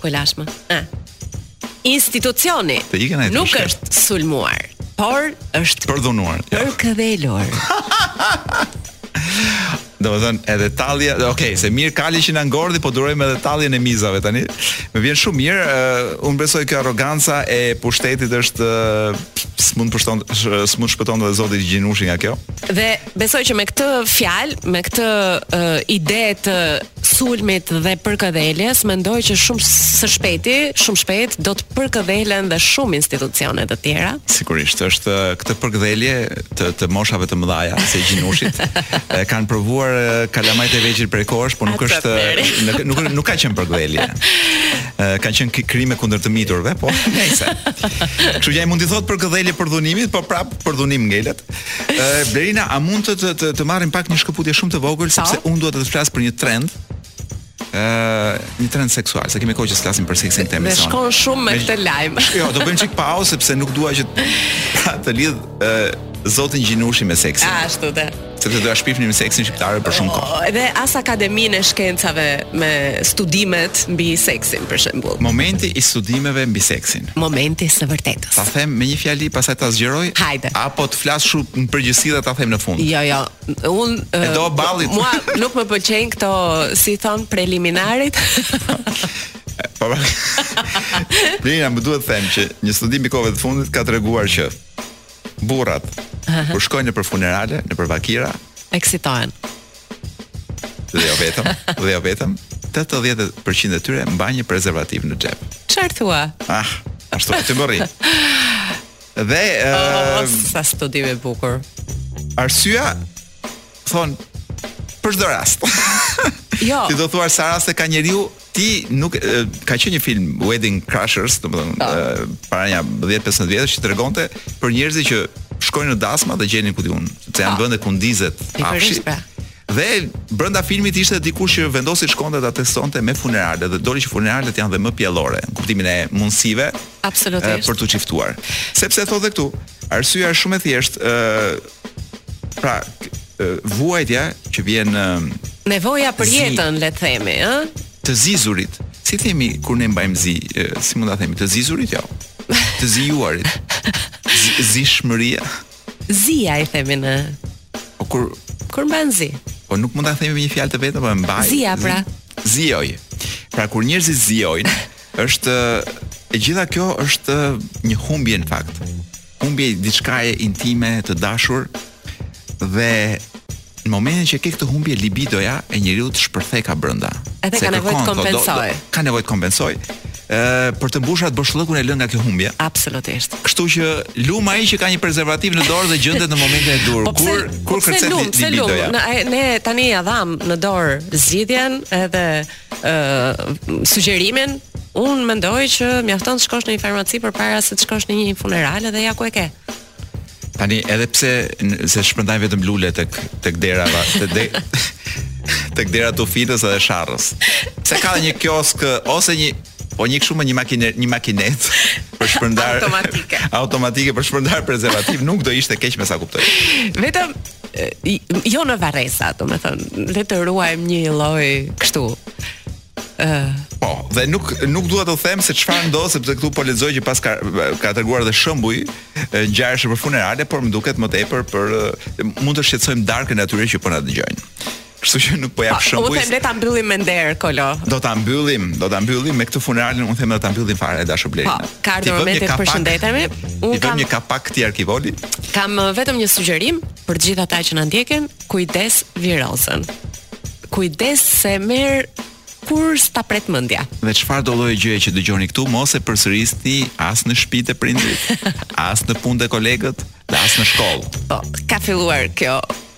Ku e lashmë? Ah. Institucioni nuk është sulmuar, por është
përdhunuar. Jo.
Përkëdhelur.
Domethënë edhe tallja, ok, se mirë kali që na ngordhi, po durojmë edhe talljen e mizave tani. Më vjen shumë mirë, uh, unë besoj kjo arroganca e pushtetit është uh, s'mund pushton s'mund shpëton edhe zoti Gjinushi nga kjo.
Dhe besoj që me këtë fjalë, me këtë uh, ide të sulmit dhe përkëdheljes, mendoj që shumë së shpejti, shumë shpejt do të përkëdhelen dhe shumë institucione të tjera.
Sigurisht, është këtë përkëdhelje të të moshave të mëdhaja, si Gjinushit, e kanë provuar kalamajt e vegjël prej kohësh, por nuk është nuk nuk, nuk ka qenë përkëdhelje. Ka qenë krime kundër të miturve, po nejse. Kështu që ai mund t'i thotë përkëdhelje përdhunimit, po prap përdhunim ngelet. Ë Blerina, a mund të të, të marrim pak një shkëputje shumë të vogël po. sepse unë dua të të flas për një trend ë një trend seksual, se kemi kohë që flasim për seksin këtë emision.
Me shkon shumë me këtë lajm.
Jo, do bëjmë çik pauzë sepse nuk dua që të lidh ë zotin Gjinushi me seksin.
Ashtu të.
Sepse do ta shpifnim seksin shqiptarëve për shumë kohë.
Edhe as Akademinë e Shkencave me studimet mbi seksin për shembull.
Momenti i studimeve mbi seksin.
Momenti i së vërtetës.
Ta them me një fjali pastaj ta zgjeroj?
Hajde.
Apo të flas shu në përgjithësi dhe ta them në fund?
Jo, jo. Un
e do ballit.
Mua nuk më pëlqejnë këto, si i thon preliminaret.
Po. Prina më duhet të them që një studim i kohëve të fundit ka treguar që burrat kur shkojnë nëpër funerale, nëpër vakira,
eksitohen.
Dhe jo vetëm, dhe jo vetëm, 80% e tyre mban një prezervativ në xhep.
Çfarë thua?
Ah, ashtu të bëri. Dhe ë
oh,
uh,
sa studim i bukur.
Arsyeja thon për çdo rast.
Jo.
Ti do thua sa raste ka njeriu Ti nuk e, ka qenë një film Wedding Crashers, domethënë
po.
para një 10-15 vjetësh që tregonte për njerëzit që shkojnë në dasma dhe gjenin ku diun, sepse janë
po.
vende ku ndizet afshi.
Pra.
Dhe brenda filmit ishte dikush që vendosi shkonte ta testonte me funerale dhe doli që funeralet janë dhe më pjellore, në kuptimin e mundësive.
Absolutisht.
Për t'u çiftuar. Sepse thotë këtu, arsyeja është shumë e thjeshtë, Pra, vuajtja që vjen nga
nevoja për jetën, le të themi, ë?
Të zizurit. Si themi kur ne mbajmë zi, si mund ta themi, të zizurit jo. Të zijuarit. Zishmëria.
Zia i themi ne.
Po kur
kur mban zi?
Po nuk mund ta themi me një fjalë të vetme, po e mbaj.
Zia pra.
Zioj. Pra kur njerëzit ziojnë, është e gjitha kjo është një humbje në fakt. Humbje diçkaje intime të dashur dhe në momentin që ke këtë humbje libidoja e njeriut shpërtheka brenda.
Edhe ka nevojë të
kompensojë. Ka nevojë të kompensojë. Ë për të mbushur atë boshllëkun e lënë nga kjo humbje.
Absolutisht.
Kështu që lum ai që ka një prezervativ në dorë dhe gjendet në momentin e duhur.
Po
kur kur
po kërcen
libidoja.
Ne tani ia dhamë në dorë zgjidhjen edhe ë sugjerimin, unë mendoj që mjafton të shkosh në një farmaci përpara se të shkosh në një funeral dhe ja ku e ke.
Tani edhe pse s'shpërndajnë vetëm lule tek tek dera va, te de, tek dera e Tufinës edhe Sharrës. Pse s'ka një kioskë ose një po një kështu me një makinë një makinetë për shpërndarë
automatike.
automatike për shpërndarë prezervativ nuk do ishte keq me sa kuptoj.
Vetëm jo në varresa, domethënë, le të ruajmë një lloj kështu.
Uh, po, dhe nuk nuk dua të them se çfarë ndodh sepse këtu po lexoj që pas ka ka treguar dhe shembuj ngjarjesh për funerale, por më duket më tepër për mund të shqetësojmë darkën e atyre që po na dëgjojnë. Kështu që nuk po jap shembuj.
Unë them le ta mbyllim me nder Kolo.
Do ta mbyllim, do ta mbyllim me këtë funeralin, unë them do ta mbyllim fare i dashur Blej.
Po, ka ardhur momenti të përshëndetemi. Unë kam
një kapak këtij arkivoli.
Kam uh, vetëm një sugjerim për të gjithë ata që na ndjekin, kujdes virozën. Kujdes se merr kur s'ta pret mendja.
Dhe çfarëdo lloj gjëje që dëgjoni këtu, mos e përsërisni as në shtëpi te prindrit, as në punë te kolegët, as në shkollë.
Po, ka filluar kjo